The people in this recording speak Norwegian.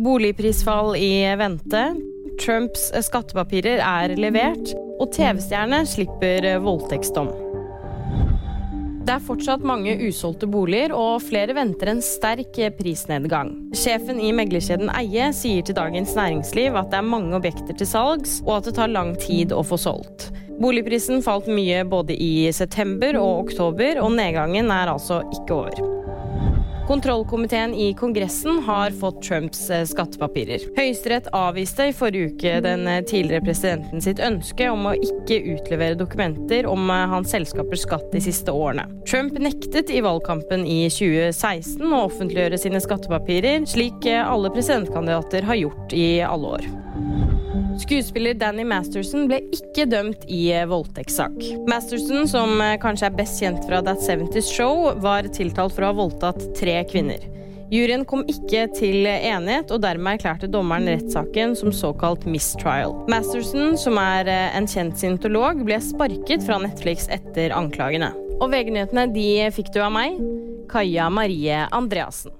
Boligprisfall i vente. Trumps skattepapirer er levert. Og TV-stjerne slipper voldtektsdom. Det er fortsatt mange usolgte boliger, og flere venter en sterk prisnedgang. Sjefen i meglerkjeden Eie sier til Dagens Næringsliv at det er mange objekter til salgs, og at det tar lang tid å få solgt. Boligprisen falt mye både i september og oktober, og nedgangen er altså ikke over. Kontrollkomiteen i Kongressen har fått Trumps eh, skattepapirer. Høyesterett avviste i forrige uke den eh, tidligere presidenten sitt ønske om å ikke utlevere dokumenter om eh, hans selskapers skatt de siste årene. Trump nektet i valgkampen i 2016 å offentliggjøre sine skattepapirer, slik alle presidentkandidater har gjort i alle år. Skuespiller Danny Masterson ble ikke dømt i eh, voldtektssak. Masterson, som eh, kanskje er best kjent fra That 70's Show, var tiltalt for å ha voldtatt tre kvinner. Juryen kom ikke til enighet, og dermed erklærte dommeren rettssaken som såkalt mistrial. Masterson, som er eh, en kjent syntolog, ble sparket fra Netflix etter anklagene. Og VG-nyhetene de fikk du av meg, Kaja Marie Andreassen.